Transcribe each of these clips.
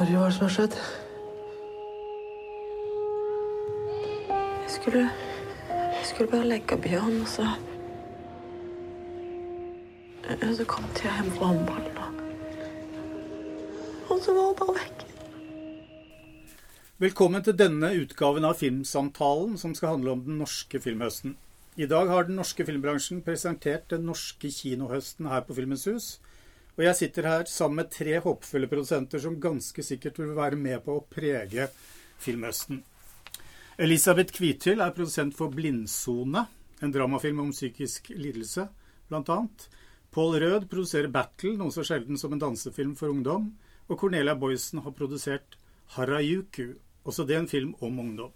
Marie, hva er det som har skjedd? Jeg skulle Jeg skulle bare legge Bjørn, og så Og så kom jeg hjem fra håndballen, og Og så var hun bare vekk. Velkommen til denne utgaven av Filmsamtalen, som skal handle om den norske filmhøsten. I dag har den norske filmbransjen presentert den norske kinohøsten her på Filmens Hus. Og jeg sitter her sammen med tre håpefulle produsenter som ganske sikkert vil være med på å prege filmhøsten. Elisabeth Kvithyll er produsent for Blindsone, en dramafilm om psykisk lidelse, bl.a. Paul Rød produserer Battle, noe så sjelden som en dansefilm for ungdom. Og Cornelia Boysen har produsert Harajuku, også det en film om ungdom.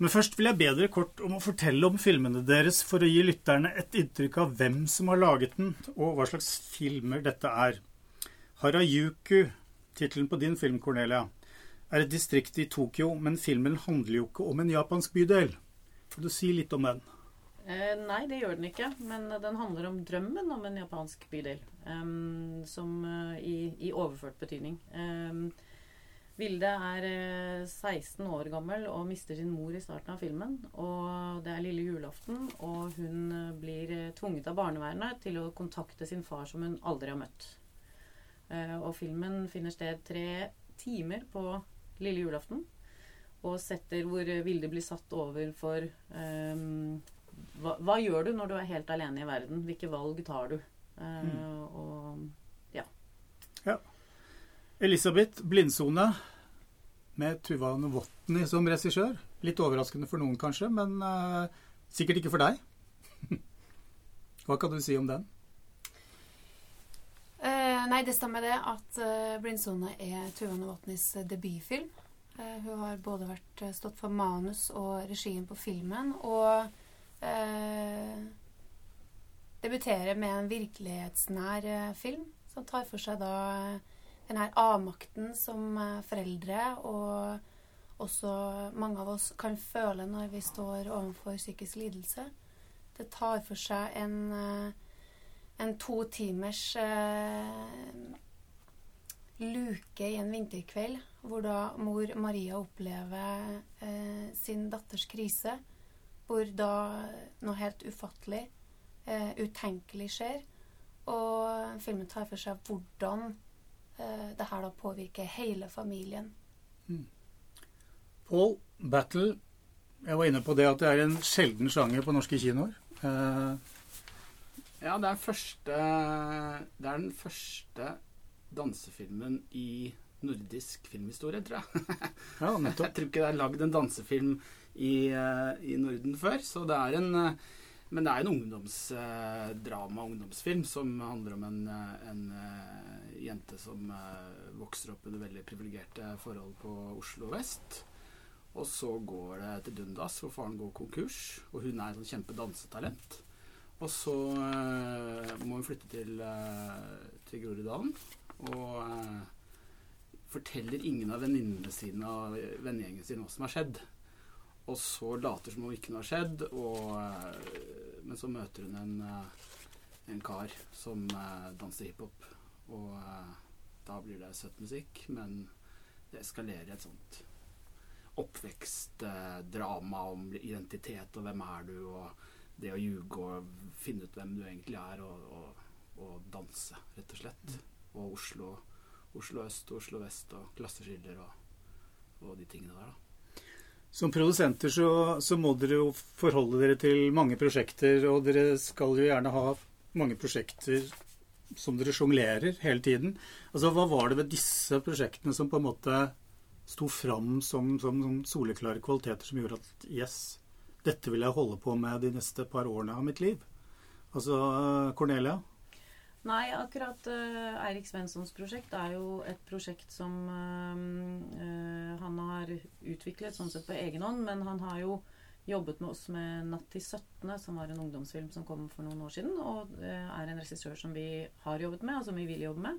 Men først vil jeg be dere kort om å fortelle om filmene deres for å gi lytterne et inntrykk av hvem som har laget den, og hva slags filmer dette er. Harajuku, tittelen på din film, Cornelia, er et distrikt i Tokyo, men filmen handler jo ikke om en japansk bydel. Får du si litt om den? Eh, nei, det gjør den ikke. Men den handler om drømmen om en japansk bydel. Um, som uh, i, i, overført betydning. Um, Vilde er 16 år gammel og mister sin mor i starten av filmen. Og det er lille julaften, og hun blir tvunget av barnevernet til å kontakte sin far som hun aldri har møtt. Og filmen finner sted tre timer på lille julaften. Og setter hvor Vilde blir satt over for um, hva, hva, gjør du når du er helt alene i verden? Hvilke valg tar du? Uh, mm. Og ja. ja. Elisabeth, 'Blindsone', med Tuva Novotny som regissør. Litt overraskende for noen, kanskje, men uh, sikkert ikke for deg. Hva kan du si om den? Uh, nei, det stemmer det at uh, 'Blindsone' er Tuva Novotnys debutfilm. hun har både vært, stått for manus og regien på filmen, og debuterer med en virkelighetsnær film som tar for seg da den her avmakten som eh, foreldre og også mange av oss kan føle når vi står overfor psykisk lidelse. Det tar for seg en, eh, en to timers eh, luke i en vinterkveld, hvor da mor Maria opplever sin datters krise. Hvor da noe helt ufattelig, utenkelig skjer. Og filmen tar for seg hvordan det her da påvirker hele familien. Mm. Paul, battle Jeg var inne på det at det er en sjelden sjanger på norske kinoer. Uh, ja, det er, første, det er den første dansefilmen i nordisk filmhistorie, tror jeg. ja, nettopp. Jeg tror ikke det er lagd en dansefilm i, uh, i, Norden før. Så det er en Men det er en ungdomsdrama, ungdomsfilm, som handler om en, en jente som uh, vokser opp under veldig privilegerte forhold på Oslo vest. Og så går det til dundas, hvor faren går konkurs. Og hun er et kjempedansetalent. Og så må hun flytte til, til Groruddalen. Og forteller ingen av venninnene sine og vennegjengen sin hva som har skjedd. Og så later som om ikke noe har skjedd, og, men så møter hun en, en kar som danser hiphop. Og uh, da blir det søt musikk, men det eskalerer et sånt oppvekstdrama om identitet og hvem er du, og det å ljuge og finne ut hvem du egentlig er, og, og, og danse, rett og slett. Og Oslo, Oslo øst og Oslo vest og klasseskiller og, og de tingene der, da. Som produsenter så, så, må dere jo forholde dere til mange prosjekter, og dere skal jo gjerne ha mange prosjekter som dere sjonglerer hele tiden. Altså, Hva var det ved disse prosjektene som på en måte sto fram som, som, som soleklare kvaliteter som gjorde at yes, dette vil jeg holde på med de neste par årene av mitt liv? Altså, Cornelia? Nei, akkurat uh, Eirik Svenssons prosjekt er jo et prosjekt som uh, han har utviklet sånn sett på egen hånd, men han har jo jobbet med oss med 'Natt til 17., som var en ungdomsfilm som kom for noen år siden. Og uh, er en regissør som vi har jobbet med, og som vi vil jobbe med.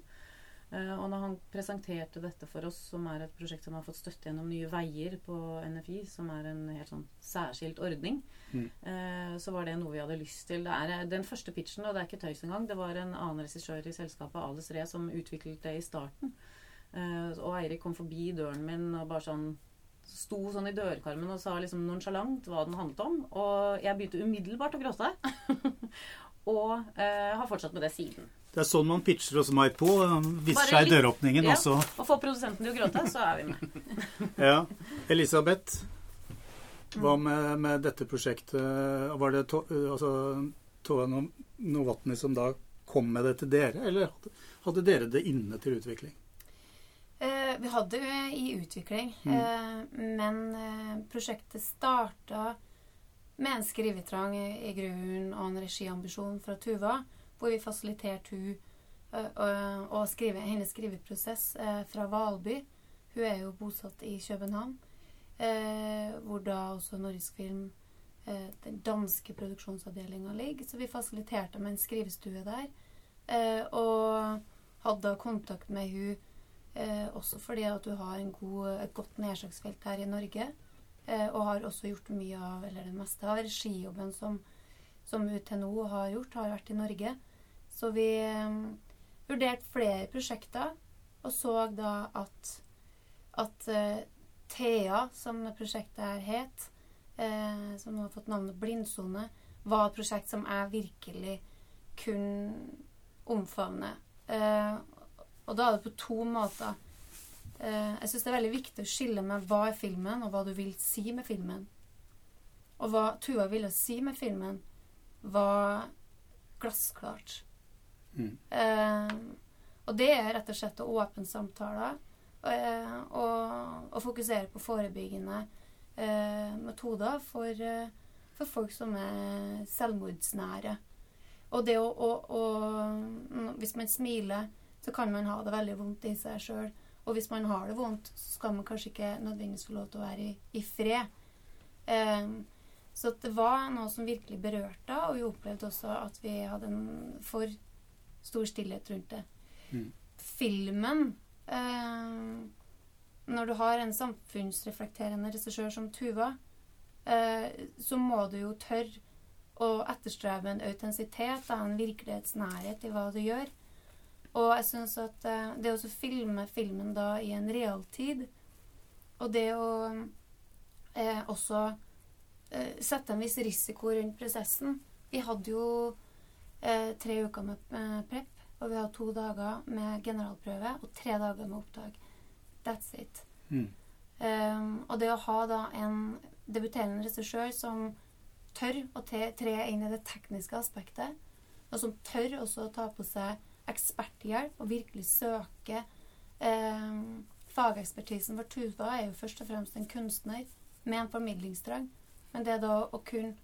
Eh, og når han presenterte dette for oss, som er et prosjekt som har fått støtte gjennom Nye Veier på NFI, som er en helt sånn særskilt ordning, mm. Eh, så var det noe vi hadde lyst til. Det er den første pitchen, og det er ikke tøys engang. Det var en annen regissør i selskapet, Ales Ree, som utviklet det i starten. Eh, og Eirik kom forbi døren min og bare sånn Sto sånn i dørkarmen og sa liksom nonsjalant hva den handlet om. Og jeg begynte umiddelbart å gråte. og eh, har fortsatt med det siden. Det er sånn man pitcher oss meg på. Viser seg i døråpningen Ja. også. Og får produsenten til å gråte, så er vi med. Ja. Elisabeth, hva med, med dette prosjektet? Var det to, altså, Tove Novatny som da kom med det til dere, eller hadde, dere det inne til utvikling? Eh, vi hadde det i utvikling, eh, men eh, prosjektet starta med en skrivetrang i, i grunnen og en regiambisjon fra Tuva, hvor vi fasiliterte hun eh, og, og skrive, hennes skriveprosess eh, fra Valby. Hun er jo bosatt i København, eh, hvor da også Norsk Film, eh, den danske produksjonsavdelinga, ligger. Så vi fasiliterte med en skrivestue der, eh, og hadde da kontakt med hun Eh, også fordi at hun har god, et godt nedslagsfelt her i Norge. Eh, og har også gjort mye av, eller det meste av regijobben som, som nå har gjort, har vært i Norge. Så vi eh, vurderte flere prosjekter, og så da at, at eh, Thea, som prosjektet her het, eh, som nå har fått navnet Blindsone, var et prosjekt som jeg virkelig kunne omfavne. Eh, og da er det på to måter. Eh, jeg syns det er veldig viktig å skille med hva er filmen, og hva du vil si med filmen. Og hva Tua ville si med filmen, var glassklart. Mm. Eh, og det er rett og slett å åpne samtaler eh, og, og fokusere på forebyggende eh, metoder for, eh, for folk som er selvmordsnære. Og det å, å, å mm, Hvis man smiler, så kan man ha det veldig vondt i seg sjøl. Og hvis man har det vondt, så skal man kanskje ikke nødvendigvis få lov til å være i, i fred. Eh, så det var noe som virkelig berørte, og vi opplevde også at vi hadde en for stor stillhet rundt det. Mm. Filmen eh, Når du har en samfunnsreflekterende regissør som Tuva, eh, så må du jo tørre å etterstrebe en autentisitet, en virkelighetsnærhet i hva du gjør. Og jeg syns at eh, det å filme filmen da i en realtid, og det å eh, også eh, sette en viss risiko rundt prosessen Vi hadde jo tre uker med eh, prep, og vi har to dager med generalprøve og tre dager med opptak. That's it. Mm. Um, og det å ha da en debuterende regissør som tør å tre inn i det tekniske aspektet, og som tør også å ta på seg eksperthjelp og virkelig søke um, fagekspertisen. For Tuva er jo først og fremst en kunstner med en formidlingstrang. Men det da å kunne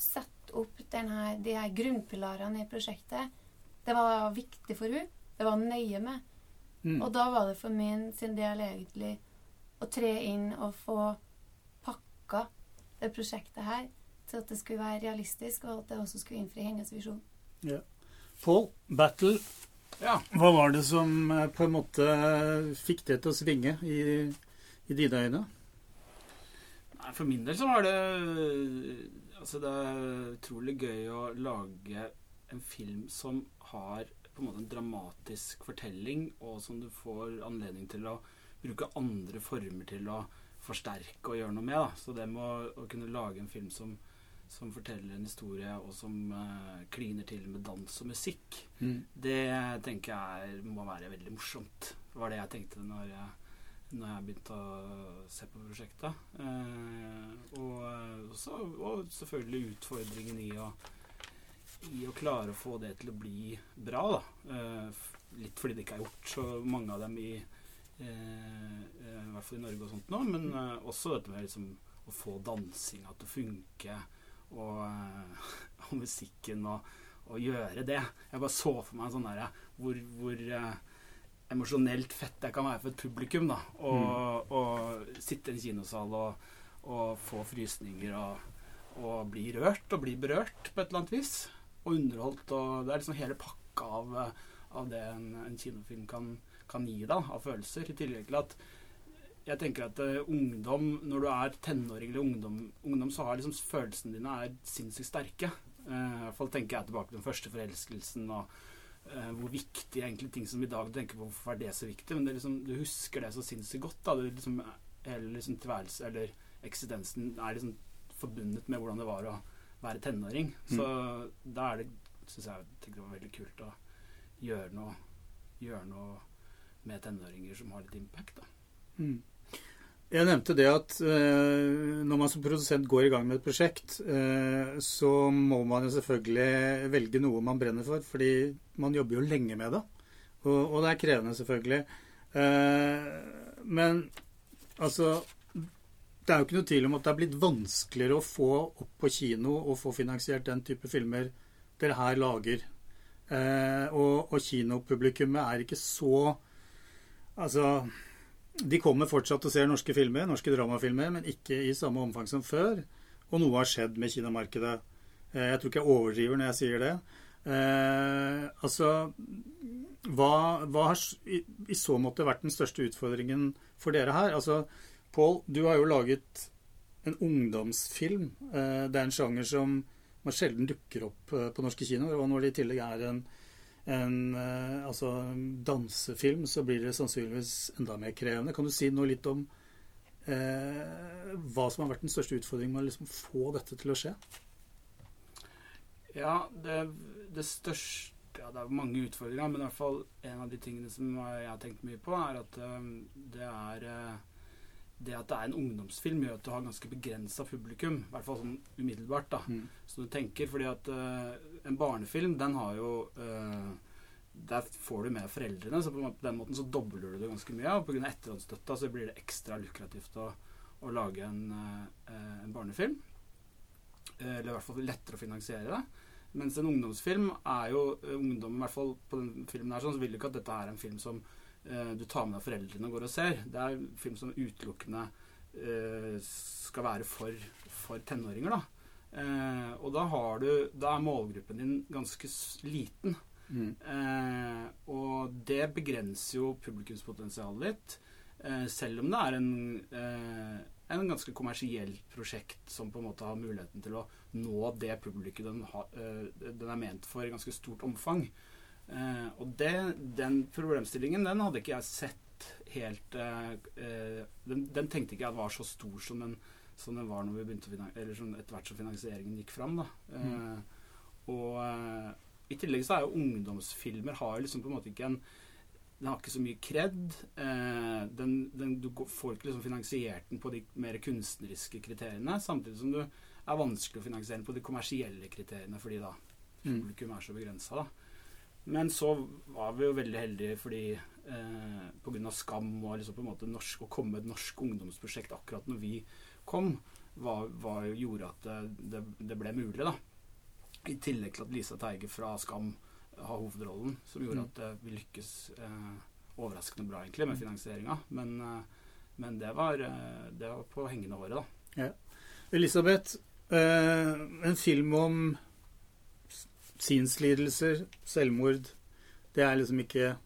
sette opp denne, de her grunnpilarene i prosjektet, det var viktig for hun. Det var nøye med. Mm. Og da var det for min sin del egentlig å tre inn og få pakka det prosjektet her til at det skulle være realistisk, og at det også skulle innfri hennes visjon. Paul, Battle, Ja. hva var det som eh, på en måte fikk det til å svinge i, i dine øyne? Nei, for min del så var det Altså, det er utrolig gøy å lage en film som har på en måte en dramatisk fortelling, og som du får anledning til å bruke andre former til å forsterke og gjøre noe med. Da. Så det med å, å kunne lage en film som, som forteller en historie, og som uh, kliner til med dans og musikk, Mm. det tenker jeg må være veldig morsomt. Det var det jeg tenkte når jeg, når jeg begynte å se på prosjektet. Eh, og, også, og selvfølgelig utfordringen i å, i å klare å få det til å bli bra. Da. Eh, litt fordi det ikke er gjort så mange av dem i eh, eh, I hvert fall i Norge og sånt nå, men eh, også dette med liksom, å få dansinga til å funke, og, eh, og musikken og, og gjøre det. Jeg bare så for meg sånn derre hvor, hvor eh, emosjonelt fett det kan være for et publikum. da Og, og sitte i en kinosal og, og få frysninger og, og bli rørt og bli berørt på et eller annet vis. Og underholdt. og Det er liksom hele pakka av, av det en, en kinofilm kan, kan gi da, av følelser. I tillegg til at jeg tenker at uh, ungdom, når du er tenåring eller ungdom, ungdom så har liksom følelsene dine er sinnssykt sterke. Uh, I hvert fall tenker jeg tilbake til den første forelskelsen og hvor viktig egentlig ting som i dag du tenker på hvorfor er det så viktig, men det liksom, du husker det så sinnssykt godt. da, det liksom, Hele liksom tilværelsen eller eksistensen, er liksom forbundet med hvordan det var å være tenåring. Mm. Så da er det, syns jeg det var veldig kult å gjøre noe, gjøre noe med tenåringer som har litt impact. da. Mm. Jeg nevnte det at eh, når man som produsent går i gang med et prosjekt, eh, så må man jo selvfølgelig velge noe man brenner for, fordi man jobber jo lenge med det. Og, det er krevende, selvfølgelig. Eh, men altså Det er jo ikke noe tvil om at det er blitt vanskeligere å få opp på kino og få finansiert den type filmer dere her lager. Og, og kinopublikummet er ikke så Altså de kommer fortsatt og ser norske filmer, norske dramafilmer, men ikke i samme omfang som før. Og noe har skjedd med kinomarkedet. Eh, Jeg tror ikke jeg overdriver når jeg sier det. Eh, altså Hva, hva har i, så måte vært den største utfordringen for dere her? Altså, Pål, du har jo laget en ungdomsfilm. Eh, det er en sjanger som man sjelden dukker opp på norske kinoer. Og når det i tillegg er en en eh, altså, dansefilm, så blir det sannsynligvis enda mer krevende. Kan du si noe litt om eh, hva som har vært den største utfordringen med å liksom få dette til å skje? Ja, det, det største ja, Det er mange utfordringer, men i hvert fall en av de tingene som jeg har tenkt mye på, er at um, det er uh, det at det er en ungdomsfilm, gjør at du har ganske begrensa publikum. I hvert fall sånn umiddelbart. da. Mm. Så du tenker, fordi at uh, en barnefilm, den har jo uh, Der får du med foreldrene, så på den måten så dobler du det ganske mye. Og pga. etterhåndsstøtta så blir det ekstra lukrativt å, å lage en, uh, en barnefilm. Eh, Eller i hvert fall lettere å finansiere det. Mens en ungdomsfilm er jo Ungdommen, ungdom, i hvert fall på den filmen her, sånn, så vil du ikke at dette er en film som eh, du tar med deg foreldrene og går og ser. Det er en film som utelukkende eh, skal være for, for tenåringer, da. Eh, og da har du Da er målgruppen din ganske liten. Mm. Eh, og det begrenser jo publikumspotensialet ditt. Eh, selv om det er en, eh, en ganske kommersielt prosjekt som på en måte har muligheten til å nå det publikum den, ha, eh, den er ment for i ganske stort omfang. Eh, og det, den problemstillingen den hadde ikke jeg sett helt den, den tenkte ikke jeg var så stor som den, som den var når vi begynte eller sånn etter hvert som finansieringen gikk fram. Da. Eh, og eh, i tillegg så er jo ungdomsfilmer har jo liksom på en måte ikke en den har ikke så mye kred. Eh, den, den, du får ikke liksom finansiert den på de mer kunstneriske kriteriene, samtidig som du er vanskelig å finansiere den på de kommersielle kriteriene, fordi da Mm. publikum er så begrensa. Men så var vi jo veldig heldige fordi eh, pga. skam og liksom på en måte norsk, å komme med et norsk ungdomsprosjekt akkurat når vi kom, var, var, gjorde at det, det, ble mulig. da. I tillegg til at Lisa Teige fra Skam har hovedrollen, som gjorde Mm. at det vi lykkes eh, overraskende bra egentlig med finansieringa. Men, eh, men det, var, eh, det var på hengende håret, da. Elisabeth, eh, en film om sinnslidelser, selvmord, det er liksom ikke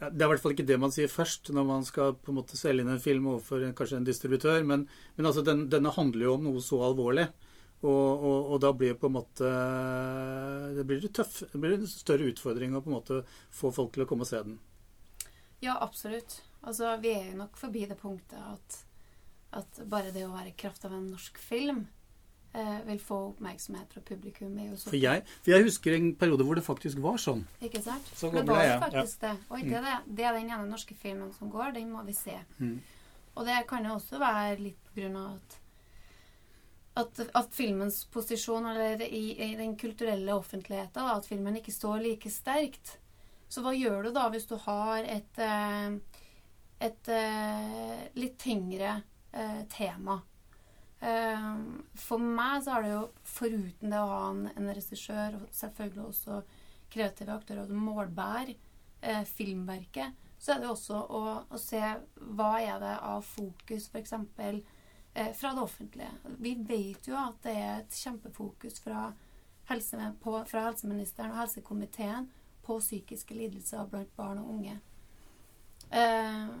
ja, Det er i hvert fall ikke det man sier først når man skal på en måte selge inn en film overfor kanskje en distributør, men, men altså den, denne handler jo om noe så alvorlig. Og, og, og da blir det på en måte Det blir tøff, det blir en større utfordring å på en måte få folk til å komme og se den. Ja, absolutt. Altså, vi er jo nok forbi det punktet at, at bare det å være i kraft av en norsk film vil få oppmerksomhet fra publikum. For jeg, for jeg husker en periode hvor det faktisk var sånn. Ikke sant? Så det var jo faktisk ja. det. Oi, det, er det, det er den ene norske filmen som går. Den må vi se. Mm. Og det kan jo også være litt på grunn av at at, at filmens posisjon eller i, i den kulturelle offentligheten, da, at filmen ikke står like sterkt. Så hva gjør du da hvis du har et, et, et eh, litt tyngre eh, tema? Eh, For meg så er det jo, foruten det å ha en, en regissør, og selvfølgelig også kreative aktører og målbærer eh, filmverket, så er det jo også å, å se hva er det av fokus, f.eks. Eh, fra det offentlige. Vi vet jo at det er et kjempefokus fra, helse, på, fra helseministeren og helsekomiteen på psykiske lidelser blant barn og unge. Eh,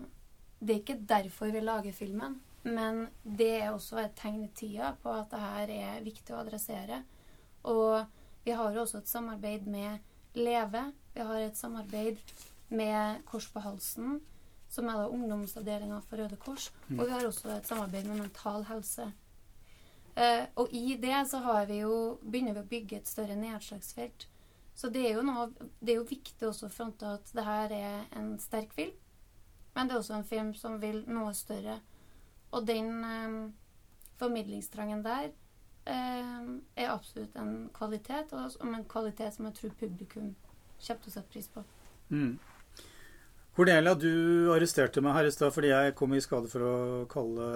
det er ikke derfor vi lager filmen, men det er også et tegn i tida på at det her er viktig å adressere. Og vi har jo også et samarbeid med Leve. Vi har et samarbeid med Kors på halsen, som er da ungdomsavdelinga for Røde Kors. Og vi har også et samarbeid med Mental Helse. Eh, og i det så har vi jo, begynner vi å bygge et større nedslagsfelt. Så det er jo, noe, det er jo viktig også å fronte at det her er en sterk film. Men det er også en film som vil noe større. Og den eh, formidlingstrangen der eh, er absolutt en kvalitet, og som en kvalitet som jeg tror publikum kommer til å sette pris på. Mm. Cornelia, du arresterte meg her i stad fordi jeg kom i skade for å kalle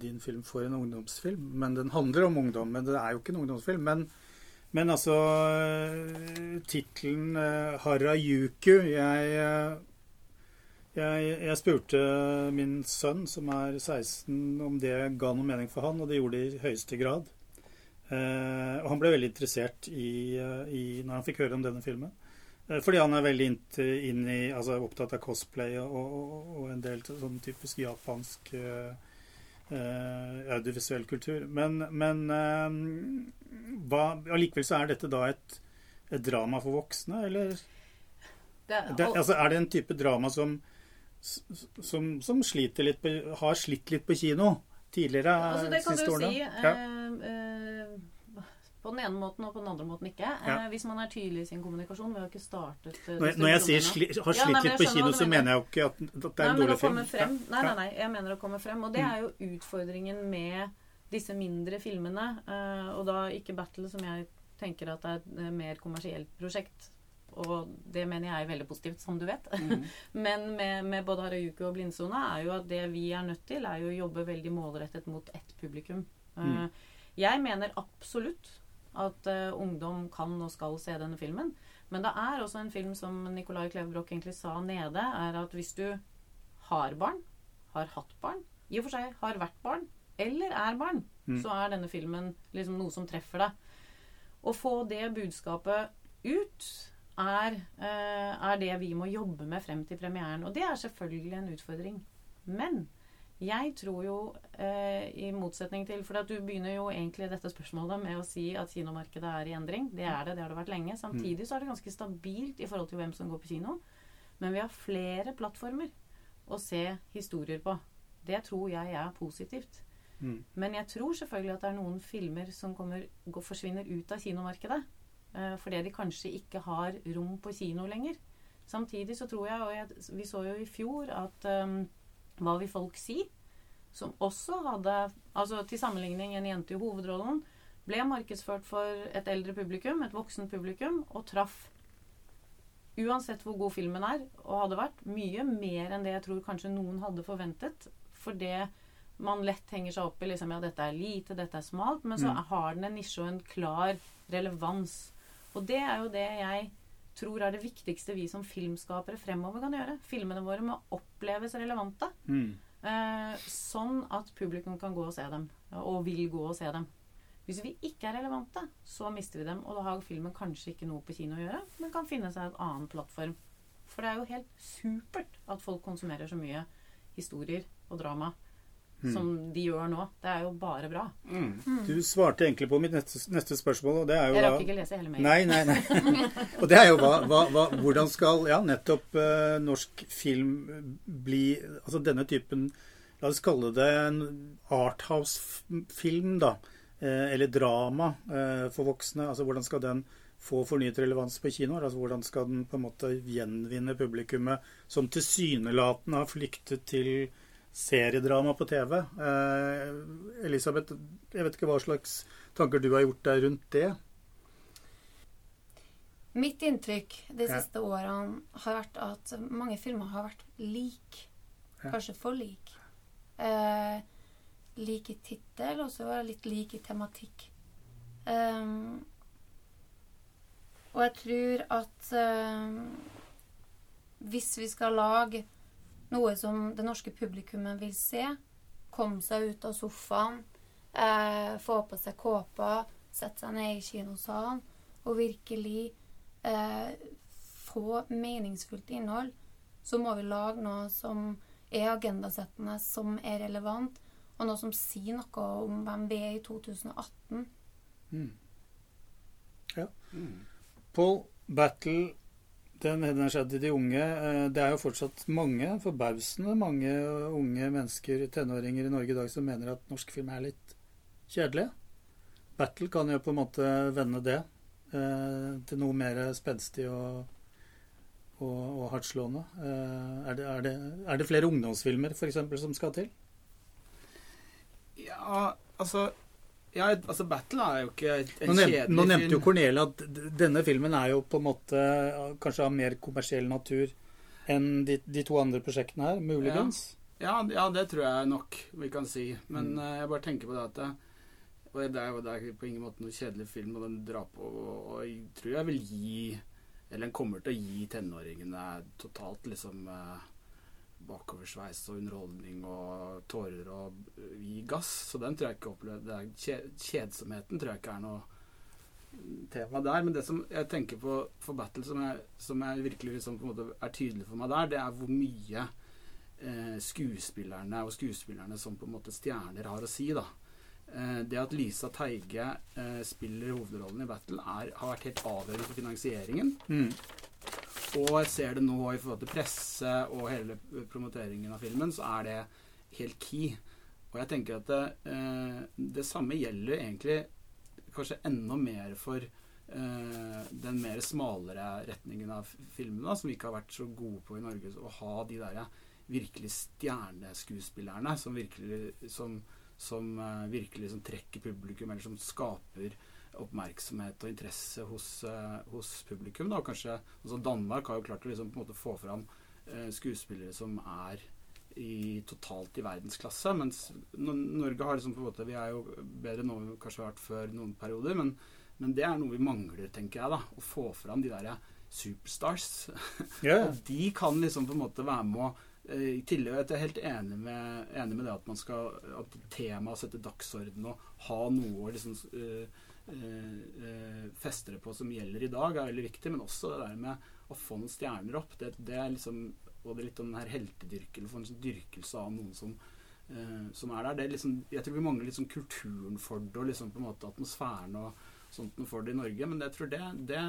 din film for en ungdomsfilm. Men den handler om ungdom, men det er jo ikke en ungdomsfilm. Men, men altså Tittelen uh, Harajuku jeg, jeg, jeg spurte min sønn, som er 16, om det ga noe mening for han, og det gjorde det i høyeste grad. Eh, og han ble veldig interessert i, i, når han fikk høre om denne filmen. Eh, fordi han er veldig inn i, altså opptatt av cosplay og, og, og en del sånn typisk japansk eh, audiovisuell kultur. Men, men uh, hva, allikevel så er dette da et, et drama for voksne, eller? Det, det, altså, er det en type drama som, som, som på, har slitt litt på kino tidligere? Altså, det kan du årene? si. Ja. Eh, på den ene måten og på den andre måten ikke. Ja. Eh, hvis man er tydelig i sin kommunikasjon. Vi har ikke startet eh, Når, når jeg sier sli, har slitt ja, litt på kino, så mener jeg jo ikke at, at det er en dårlig film. Frem, nei, nei, nei. Jeg mener å komme frem. Og det mm. er jo utfordringen med disse mindre filmene. Og da ikke Battle, som jeg tenker at er et mer kommersielt prosjekt. Og det mener jeg er veldig positivt, som du vet. Mm. Men med, med, både Harajuku og Blindsone er jo at det vi er nødt til, er jo å jobbe veldig målrettet mot ett publikum. Mm. Jeg mener absolutt at uh, ungdom kan og skal se denne filmen. Men det er også en film som Nicolai Klevebrok egentlig sa nede, er at hvis du har barn, har hatt barn, i og for seg har vært barn, eller er barn, mm. så er denne filmen liksom noe som treffer deg. Å få det budskapet ut er, uh, er det vi må jobbe med frem til premieren. Og det er selvfølgelig en utfordring. Men jeg tror jo, eh, i motsetning til For du begynner jo egentlig dette spørsmålet med å si at kinomarkedet er i endring. Det er det. Det har det vært lenge. Samtidig så er det ganske stabilt i forhold til hvem som går på kino. Men vi har flere plattformer å se historier på. Det tror jeg er positivt. Mm. Men jeg tror selvfølgelig at det er noen filmer som kommer, går, forsvinner ut av kinomarkedet. Eh, fordi de kanskje ikke har rom på kino lenger. Samtidig så tror jeg, og jeg, vi så jo i fjor at um, hva vil folk si? Som også hadde Altså til sammenligning en jente i hovedrollen ble markedsført for et eldre publikum, et voksen publikum, og traff Uansett hvor god filmen er, og hadde vært, mye mer enn det jeg tror kanskje noen hadde forventet. For det man lett henger seg opp i liksom, ja, dette er lite, dette er smalt, men så mm. har den en nisje og en klar relevans. Og det er jo det jeg tror er det viktigste vi som filmskapere fremover kan gjøre. Filmene våre må oppleves relevante. Mm. Eh, sånn at publikum kan gå og se dem, og vil gå og se dem. Hvis vi ikke er relevante, så mister vi dem. Og da har filmen kanskje ikke noe på kino å gjøre, men kan finne seg en annen plattform. For det er jo helt supert at folk konsumerer så mye historier og drama mm. som de gjør nå. Det er jo bare bra. Mm. mm. Du svarte egentlig på mitt neste, neste spørsmål, og det er jo Jeg rakk ikke lese hele mailen. Nei, nei, nei. og det er jo hva, hva, hva Hvordan skal ja, nettopp uh, norsk film bli Altså denne typen La oss kalle det en arthouse-film, da. Eh, eller drama eh, for voksne. Altså hvordan skal den få fornyet relevans på kinoer? Altså Hvordan skal den på en måte gjenvinne publikummet som tilsynelatende har flyktet til seriedrama på TV. Eh, Elisabeth, jeg vet ikke hva slags tanker du har gjort deg rundt det? Mitt inntrykk de siste ja. årene har vært at mange filmer har vært like. Ja. Kanskje for like. Eh, lik i tittel, og så litt lik i tematikk. Um, og jeg tror at um, hvis vi skal lage noe som det norske publikummet vil se. Komme seg ut av sofaen, eh, få på seg kåpa, sette seg ned i kinosalen og virkelig eh, få meningsfullt innhold. Så må vi lage noe som er agendasettende, som er relevant, og noe som sier noe om hvem vi er i 2018. Mm. Ja. Mm. Paul Battle den henvender seg til de unge. Eh, Det er jo fortsatt mange, forbausende mange unge mennesker, tenåringer i Norge i dag, som mener at norsk film er litt kjedelig. Battle kan jo på en måte vende det eh, til noe mer spenstig og, og, og hardtslående. Eh, er, det, er, er det flere ungdomsfilmer f.eks. som skal til? Ja, altså ja, altså Battle er jo ikke en kjedelig film. nå nevnte jo. Cornelia at denne filmen er jo på en måte eh, kanskje av mer kommersiell natur enn de, de to andre prosjektene her, muligens. Ja, ja, det tror jeg nok vi kan si. Men Mm. eh, jeg bare tenker på det at det, og det er det er på ingen måte noe kjedelig film, og den drar på og, og jeg tror jeg vil gi Eller den kommer til å gi tenåringene totalt liksom eh, bakoversveis og underholdning og tårer og gi gass. Så den tror jeg ikke er Kjedsomheten tror jeg ikke er noe tema der. Men det som jeg tenker på for Battle, som jeg, som jeg virkelig liksom er tydelig for meg der, det er hvor mye eh, skuespillerne og skuespillerne som på en måte stjerner har å si. da. Eh, det at Lisa Teige eh, spiller hovedrollen i Battle, er, har vært helt avgjørende for finansieringen. Mm. Og jeg ser det nå i forhold til presse og hele promoteringen av filmen, så er det helt key. Og jeg tenker at det, eh, det samme gjelder egentlig kanskje enda mer for eh, den mer smalere retningen av filmene, som vi ikke har vært så gode på i Norge. Å ha de der virkelig stjerneskuespillerne som virkelig, som, som eh, virkelig som trekker publikum, eller som skaper oppmerksomhet og interesse hos, eh, hos publikum. Da. Kanskje, altså Danmark har jo klart å liksom, få fram eh, skuespillere som er i, totalt i verdensklasse. Mens Norge har liksom på en måte Vi er jo bedre nå enn vi kanskje har vært før noen perioder. Men, men det er noe vi mangler, tenker jeg. da Å få fram de der superstars. Yeah. Og de kan liksom på en måte være med å I tillegg er jeg helt enig med, enig med det at man skal At temaet setter dagsorden og ha noe å liksom uh, uh, uh, feste det på som gjelder i dag, er veldig viktig. Men også det der med å få noen stjerner opp. Det, det er liksom Og det er litt om den her heltedyrkelsen, få en sånn dyrkelse av noen som eh, som er der. Er liksom, jeg tror vi mangler sånn kulturen for det, og liksom på en måte atmosfæren og sånt noe for det i Norge. Men jeg tror det, det,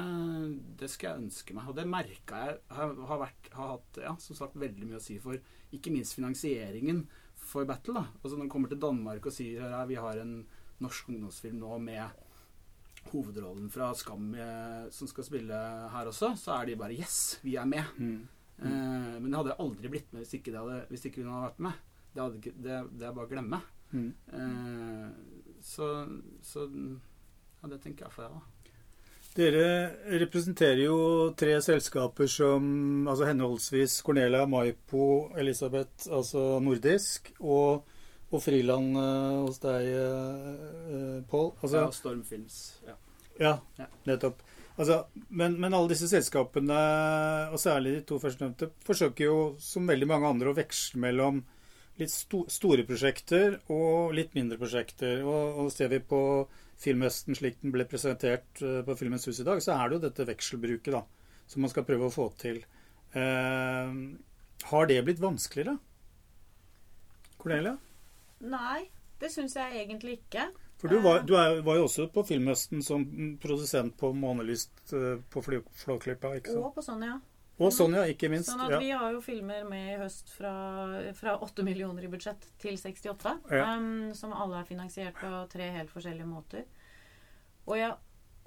det skal jeg ønske meg. Og det merka jeg har, har, vært, har hatt ja, som sagt veldig mye å si for ikke minst finansieringen for Battle. da. Altså Når man kommer til Danmark og sier at vi har en norsk ungdomsfilm nå med hovedrollen fra Skam eh, som skal spille her også, så er de bare Yes, vi er med. Mm. Eh, men det hadde jeg aldri blitt med hvis ikke, det hadde, hvis ikke hun hadde vært med. Det, hadde, det, det er bare å glemme. Mm. Eh, så, så ja, det tenker jeg for da. Dere representerer jo tre selskaper som altså henholdsvis Cornelia, Maipo, Elisabeth, altså nordisk, og, og Friland eh, hos deg, uh, Pål. Altså, ja, Stormfilms. Ja. Ja, Ja. nettopp. Altså, men, men alle disse selskapene, og særlig de to førstnevnte, forsøker jo som veldig mange andre å veksle mellom litt sto store prosjekter og litt mindre prosjekter. Og, og ser vi på Filmhøsten slik den ble presentert eh, på Filmens Hus i dag, så er det jo dette vekselbruket da, som man skal prøve å få til. Eh, har det blitt vanskeligere? Cornelia? Nei, det syns jeg egentlig ikke. For du var, du er, var jo også på Filmhøsten som produsent på Månelyst eh, på Flåklypa, ikke sant? Og på sånn, ja. Og Sonja, ikke minst. Sånn at ja. vi har jo filmer med i høst fra, fra 8 millioner i budsjett til 68. Ja. Um, som alle er finansiert på tre helt forskjellige måter. Og jeg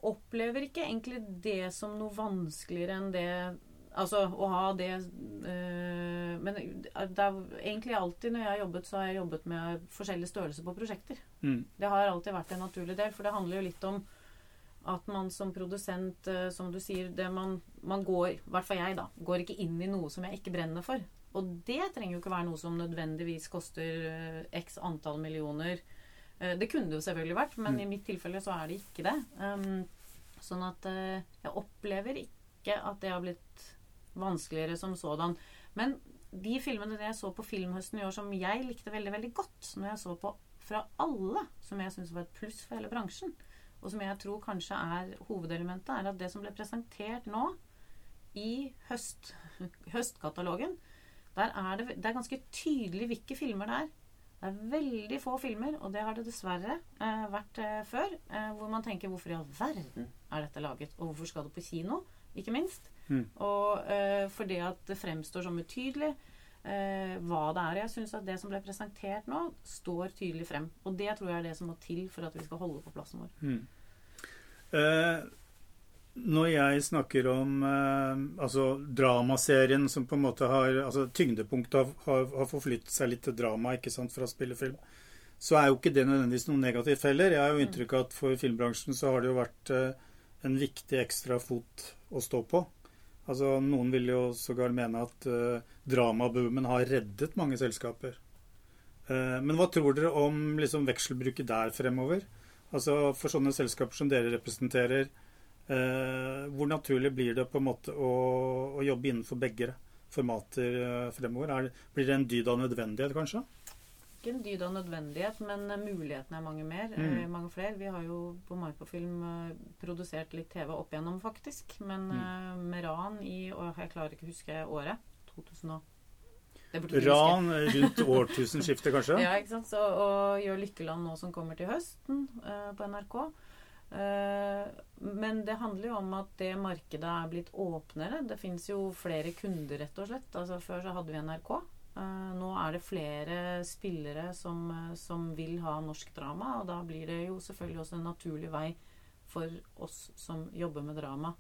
opplever ikke egentlig det som noe vanskeligere enn det Altså å ha det øh, Men det er egentlig alltid når jeg har jobbet, så har jeg jobbet med forskjellig størrelse på prosjekter. Mm. Det har alltid vært en naturlig del, for det handler jo litt om at man som produsent, eh, som du sier det man, man går, i hvert fall jeg, da, går ikke inn i noe som jeg ikke brenner for. Og det trenger jo ikke være noe som nødvendigvis koster eh, x antall millioner. Eh, det kunne det jo selvfølgelig vært, men Mm. i mitt tilfelle så er det ikke det. Um, sånn at uh, jeg opplever ikke at det har blitt vanskeligere som sådan. Men de filmene jeg så på Filmhøsten i år som jeg likte veldig veldig godt, når jeg så på fra alle, som jeg syns var et pluss for hele bransjen, og som jeg tror kanskje er hovedelementet, er at det som ble presentert nå i høst, høstkatalogen, der er det, det er ganske tydelig hvilke filmer det er. Det er veldig få filmer, og det har det dessverre eh, vært eh, før, eh, hvor man tenker hvorfor i all verden er dette laget, og hvorfor skal det på kino? ikke minst. Mm. Og eh, fordi at det fremstår som utydelig eh, hva det er. Jeg syns at det som ble presentert nå, står tydelig frem. Og det tror jeg er det som må til for at vi skal holde på plassen vår. Mm. Eh, når jeg snakker om eh, altså dramaserien som på en måte har altså Tyngdepunktet har, har, har forflyttet seg litt til drama ikke sant, fra spillefilm. Så er jo ikke det nødvendigvis noe negativt heller. Jeg har jo inntrykk av at for filmbransjen så har det jo vært eh, en viktig ekstra fot å stå på. Altså Noen vil jo sågar mene at uh, dramaboomen har reddet mange selskaper. Uh, men hva tror dere om liksom vekselbruket der fremover? Altså For sånne selskaper som dere representerer, uh, hvor naturlig blir det på en måte å, å jobbe innenfor begge formater fremover? Er, blir det en dyd av nødvendighet, kanskje? Ikke en dyd av nødvendighet, men eh, mulighetene er mange mer. Mm. eh, mange flere. Vi har jo på Marpofilm eh, produsert litt TV opp igjennom, faktisk. Men Mm. med ran i og Jeg klarer ikke å huske året. 2000 og. Ran rundt årtusenskiftet, kanskje? Ja, ikke sant. Så, og Gjør Lykkeland nå som kommer til høsten uh, på NRK. Uh, men det handler jo om at det markedet er blitt åpnere. Det fins jo flere kunder, rett og slett. Altså Før så hadde vi NRK. Eh, nå er det flere spillere som, eh, som vil ha norsk drama, og da blir det jo selvfølgelig også en naturlig vei for oss som jobber med drama,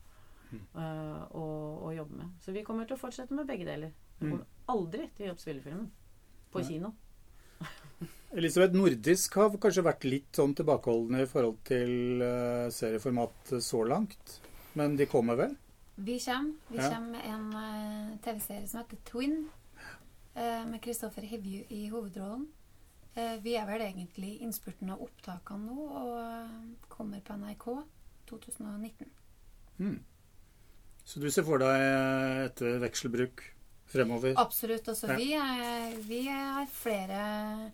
eh, å, å jobbe med. Så vi kommer til å fortsette med begge deler. Vi Mm. kommer aldri til å gjøre spillefilmen på Nei. kino. Elisabeth, nordisk har kanskje vært litt sånn tilbakeholdne i forhold til uh, serieformat så langt. Men de kommer vel? Vi kommer. Vi Ja. kommer med en uh, TV-serie som heter Twin, med Kristoffer Hivju i hovedrollen. Eh, vi er vel egentlig i innspurten av opptakene nå, og eh, kommer på NRK 2019. Mm. Så du ser for deg eh, et vekselbruk fremover? Absolutt. Altså, Ja. vi, er, vi har flere,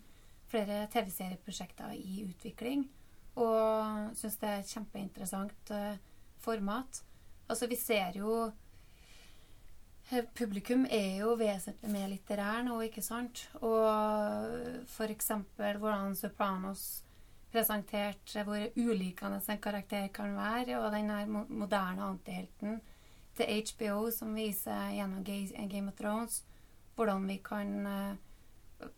flere TV-serieprosjekter i utvikling, og syns det er et kjempeinteressant eh, format. Altså, vi ser jo eh, Publikum er jo vesentlig mer litterær nå, ikke sant? Og eksempel hvordan Sopranos presenterte hvor ulikende en karakter kan være, og den her moderne antihelten til HBO som viser gjennom Game of Thrones hvordan vi kan eh,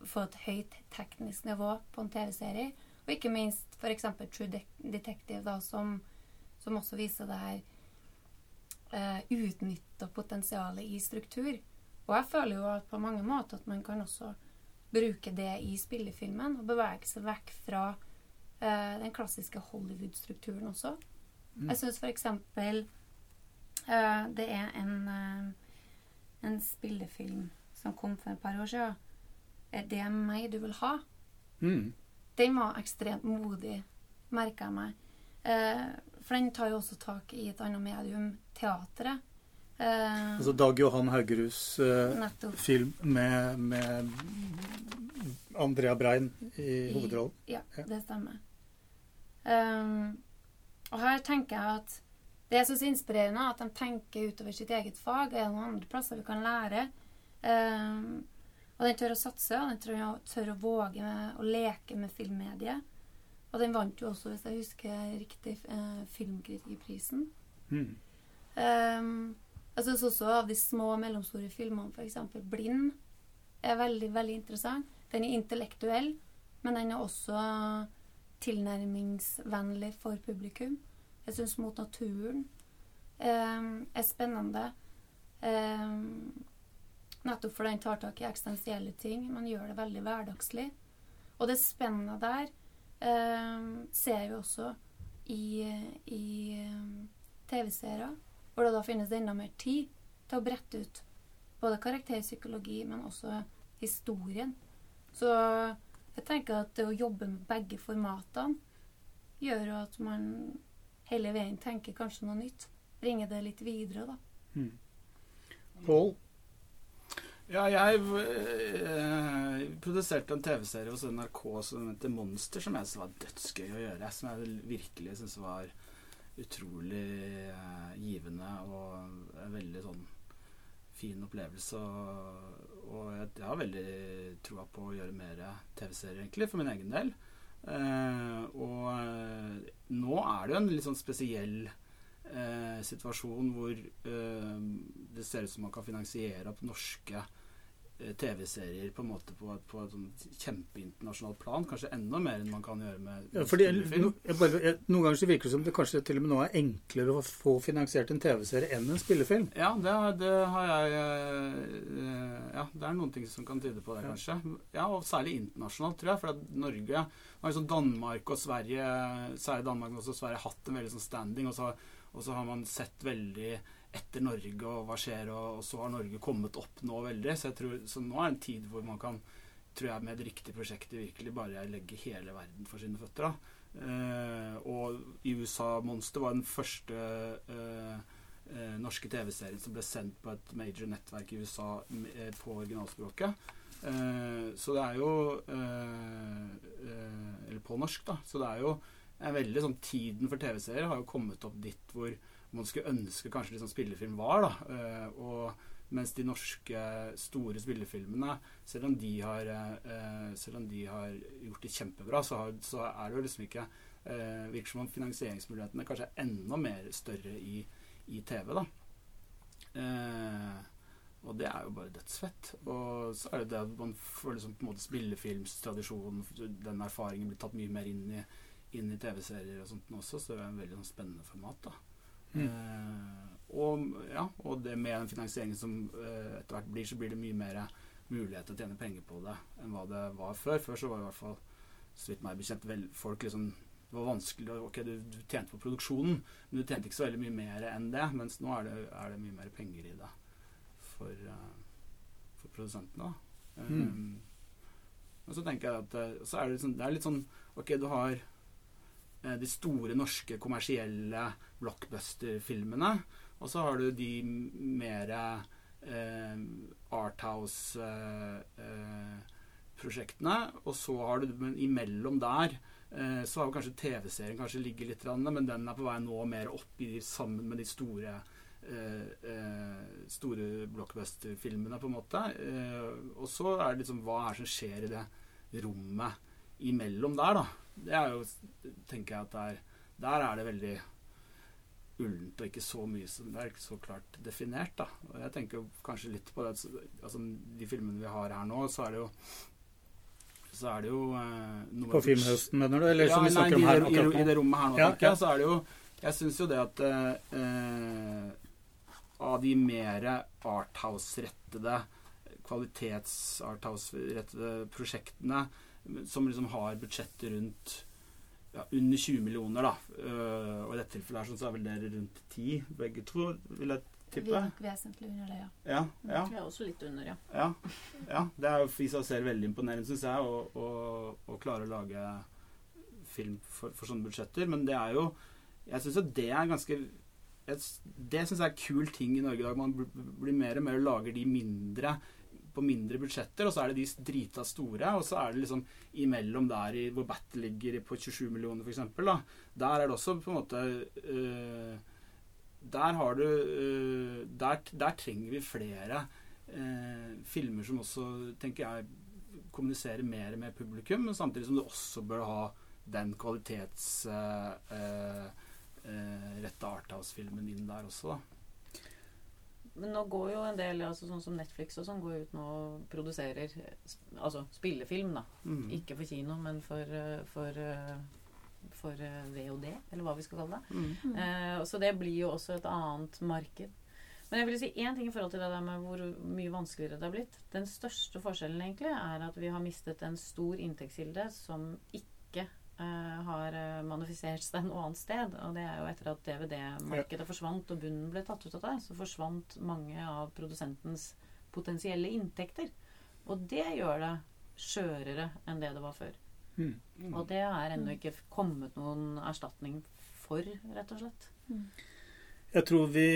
få et høyt teknisk nivå på en TV-serie. Og ikke minst f.eks. True Detective, da, som, som også viser det her uh, utnytta potensialet i struktur. Og jeg føler jo at på mange måter at man kan også bruke det i spillefilmen og bevege seg vekk fra eh, den klassiske Hollywood-strukturen også. Mm. Jeg syns f.eks. Eh, det er en, eh, en spillefilm som kom for et par år siden. Er det meg du vil ha? Mm. Den var ekstremt modig, merka jeg meg. Eh, for den tar jo også tak i et annet medium, teatret. Eh, Altså Dag Johan Haugeruds eh, film med, med Andrea Brein i hovedrollen. Ja, Ja. det stemmer. Um, og her tenker jeg at det er så inspirerende at de tenker utover sitt eget fag. Er det noen andre plasser vi kan lære? Um, og den tør å satse, og den tør å, tør å våge med, å leke med filmmediet. Og den vant jo også, hvis jeg husker riktig, eh, Filmkritikerprisen. Mm. Um, jeg syns også av de små og mellomstore filmene, f.eks. 'Blind', er veldig, veldig interessant. Den er intellektuell, men den er også tilnærmingsvennlig for publikum. Jeg syns 'Mot naturen' um, er spennende. Um, nettopp fordi den tar tak i eksistensielle ting, men gjør det veldig hverdagslig. Og det spennet der um, ser vi også i, i um, TV-serier, hvor det da finnes enda mer tid til å brette ut både karakterpsykologi, men også historien. Så jeg tenker at det å jobbe med begge formatene gjør at man hele veien tenker kanskje noe nytt. Bringer det litt videre, da. Mm. Pål? Ja, jeg eh, produserte en TV-serie hos NRK som heter Monster, som jeg syntes var dødsgøy å gjøre. Som jeg virkelig syntes var utrolig eh, givende og en veldig sånn fin opplevelse. Og, og jeg, har veldig troa på å gjøre mer TV-serier, egentlig, for min egen del. Eh, og eh, nå er det jo en litt sånn spesiell eh, situasjon hvor eh, det ser ut som man kan finansiere opp norske TV-serier på en måte på, på et sånn kjempeinternasjonalt plan. Kanskje enda mer enn man kan gjøre med Ja, fordi, no, bare, jeg, noen ganger så virker det som det kanskje til og med nå er enklere å få finansiert en TV-serie enn en spillefilm. Ja, det, har- det har jeg eh, Ja, det er noen ting som kan tyde på det, kanskje. Ja, Og særlig internasjonalt, tror jeg. For Norge har liksom Danmark og Sverige Særlig Danmark, og Sverige Sverige, hatt en veldig sånn standing. Og så, og så har man sett veldig etter Norge og hva skjer, og, og så har Norge kommet opp nå veldig. Så, jeg tror, så nå er det en tid hvor man kan, tror jeg, med et riktig prosjekt virkelig bare legge hele verden for sine føtter. da. Eh, og i USA Monster var den første eh, eh, norske TV-serien som ble sendt på et major nettverk i USA eh, på originalspråket. Eh, så det er jo Eller på norsk, da. Så det er jo er veldig sånn Tiden for TV-serier har jo kommet opp dit hvor man skulle ønske kanskje liksom spillefilm var. da, eh, og mens de norske store spillefilmene, selv om de har, eh, om de har gjort det kjempebra, så, har, så er det jo liksom ikke eh, Virker som om finansieringsmulighetene kanskje er enda mer større i, i TV. da. Eh, og det er jo bare dødsfett. Og så er det det at man får liksom på en måte spillefilmstradisjonen, den erfaringen blir tatt mye mer inn i, i TV-serier og sånt også, så det er en veldig sånn spennende format. da. Mm. Eh, og, ja, og det med den finansieringen som eh, etter hvert blir, så blir det mye mer mulighet til å tjene penger på det enn hva det var før. Før så var det i hvert fall, så vidt meg bekjent, vel, folk liksom det var vanskelig Ok, du, du tjente på produksjonen, men du tjente ikke så veldig mye mer enn det. Mens nå er det, er det mye mer penger i det for, uh, for produsentene. da. Mm. Um, og så tenker jeg at så er det, liksom, det er litt sånn Ok, du har de store norske kommersielle blockbuster-filmene. Og så har du de mer eh, Arthouse-prosjektene. og så har du men imellom der eh, så har kanskje TV-serien kanskje ligget litt, men den er på vei nå mer opp i, sammen med de store eh, eh, store blockbuster-filmene, på en måte. Eh, og så er det liksom hva er det som skjer i det rommet imellom der, da. Det er jo tenker jeg at det er Der er det veldig ullent og ikke så mye som Det er ikke så klart definert, da. Og jeg tenker kanskje litt på det Altså de filmene vi har her nå, så er det jo så er det jo eh, På filmhøsten, mener du? Eller som vi nei, snakker om i her det- i, I det rommet her nå, Ja, tenker ja. så er det jo Jeg syns jo det at eh, av de mer arthouse-rettede kvalitets-arthouse-rettede prosjektene som liksom har budsjettet rundt ja, under 20 millioner, da. Uh, og i dette tilfellet her sånn, så er vel dere rundt 10, begge to, vil jeg Vi tippe. er nok vesentlig under det, ja. Ja, ja. Vi er også litt under, ja. Ja, ja. Det er jo i seg selv veldig imponerende, syns jeg, å, å, å klare å lage film for, for sånne budsjetter. Men det er jo Jeg syns jo det er ganske jeg- Det syns jeg er en kul ting i Norge i dag. Man blir mer og mer og lager de mindre på mindre budsjetter, og så er det de drita store, og så er det liksom imellom der i, hvor Battle ligger på 27 millioner, f.eks. Der er det også på en måte øh, Der har du øh, der, der trenger vi flere eh, filmer som også, tenker jeg, kommuniserer mer med publikum, men samtidig som du også bør ha den kvalitetsrette uh, uh, retta Arthouse-filmen inn der også, da. Men nå går jo en del, altså sånn som Netflix og sånn, går ut nå og produserer altså spillefilm, da. Mm. Ikke for kino, men for, eh, for, eh, for eh, VOD, eller hva vi skal kalle det. Mm. Eh, så det blir jo også et annet marked. Men jeg vil si én ting i forhold til det der med hvor mye vanskeligere det har blitt. Den største forskjellen egentlig er at vi har mistet en stor inntektskilde som ikke eh, har eh, manifisert seg noe annet sted. Og det er jo etter at DVD-markedet forsvant og bunnen ble tatt ut av det, så forsvant mange av produsentens potensielle inntekter. Og det gjør det skjørere enn det det var før. Mm. Og det er ennå ikke kommet noen erstatning for, rett og slett. Jeg tror vi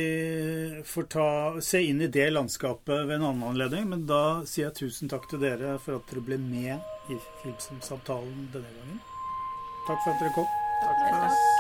får ta, se inn i det landskapet ved en annen anledning, men da sier jeg tusen takk til dere for at dere ble med i Filmsamtalen denne gangen. Takk for at dere kom. Takk for oss.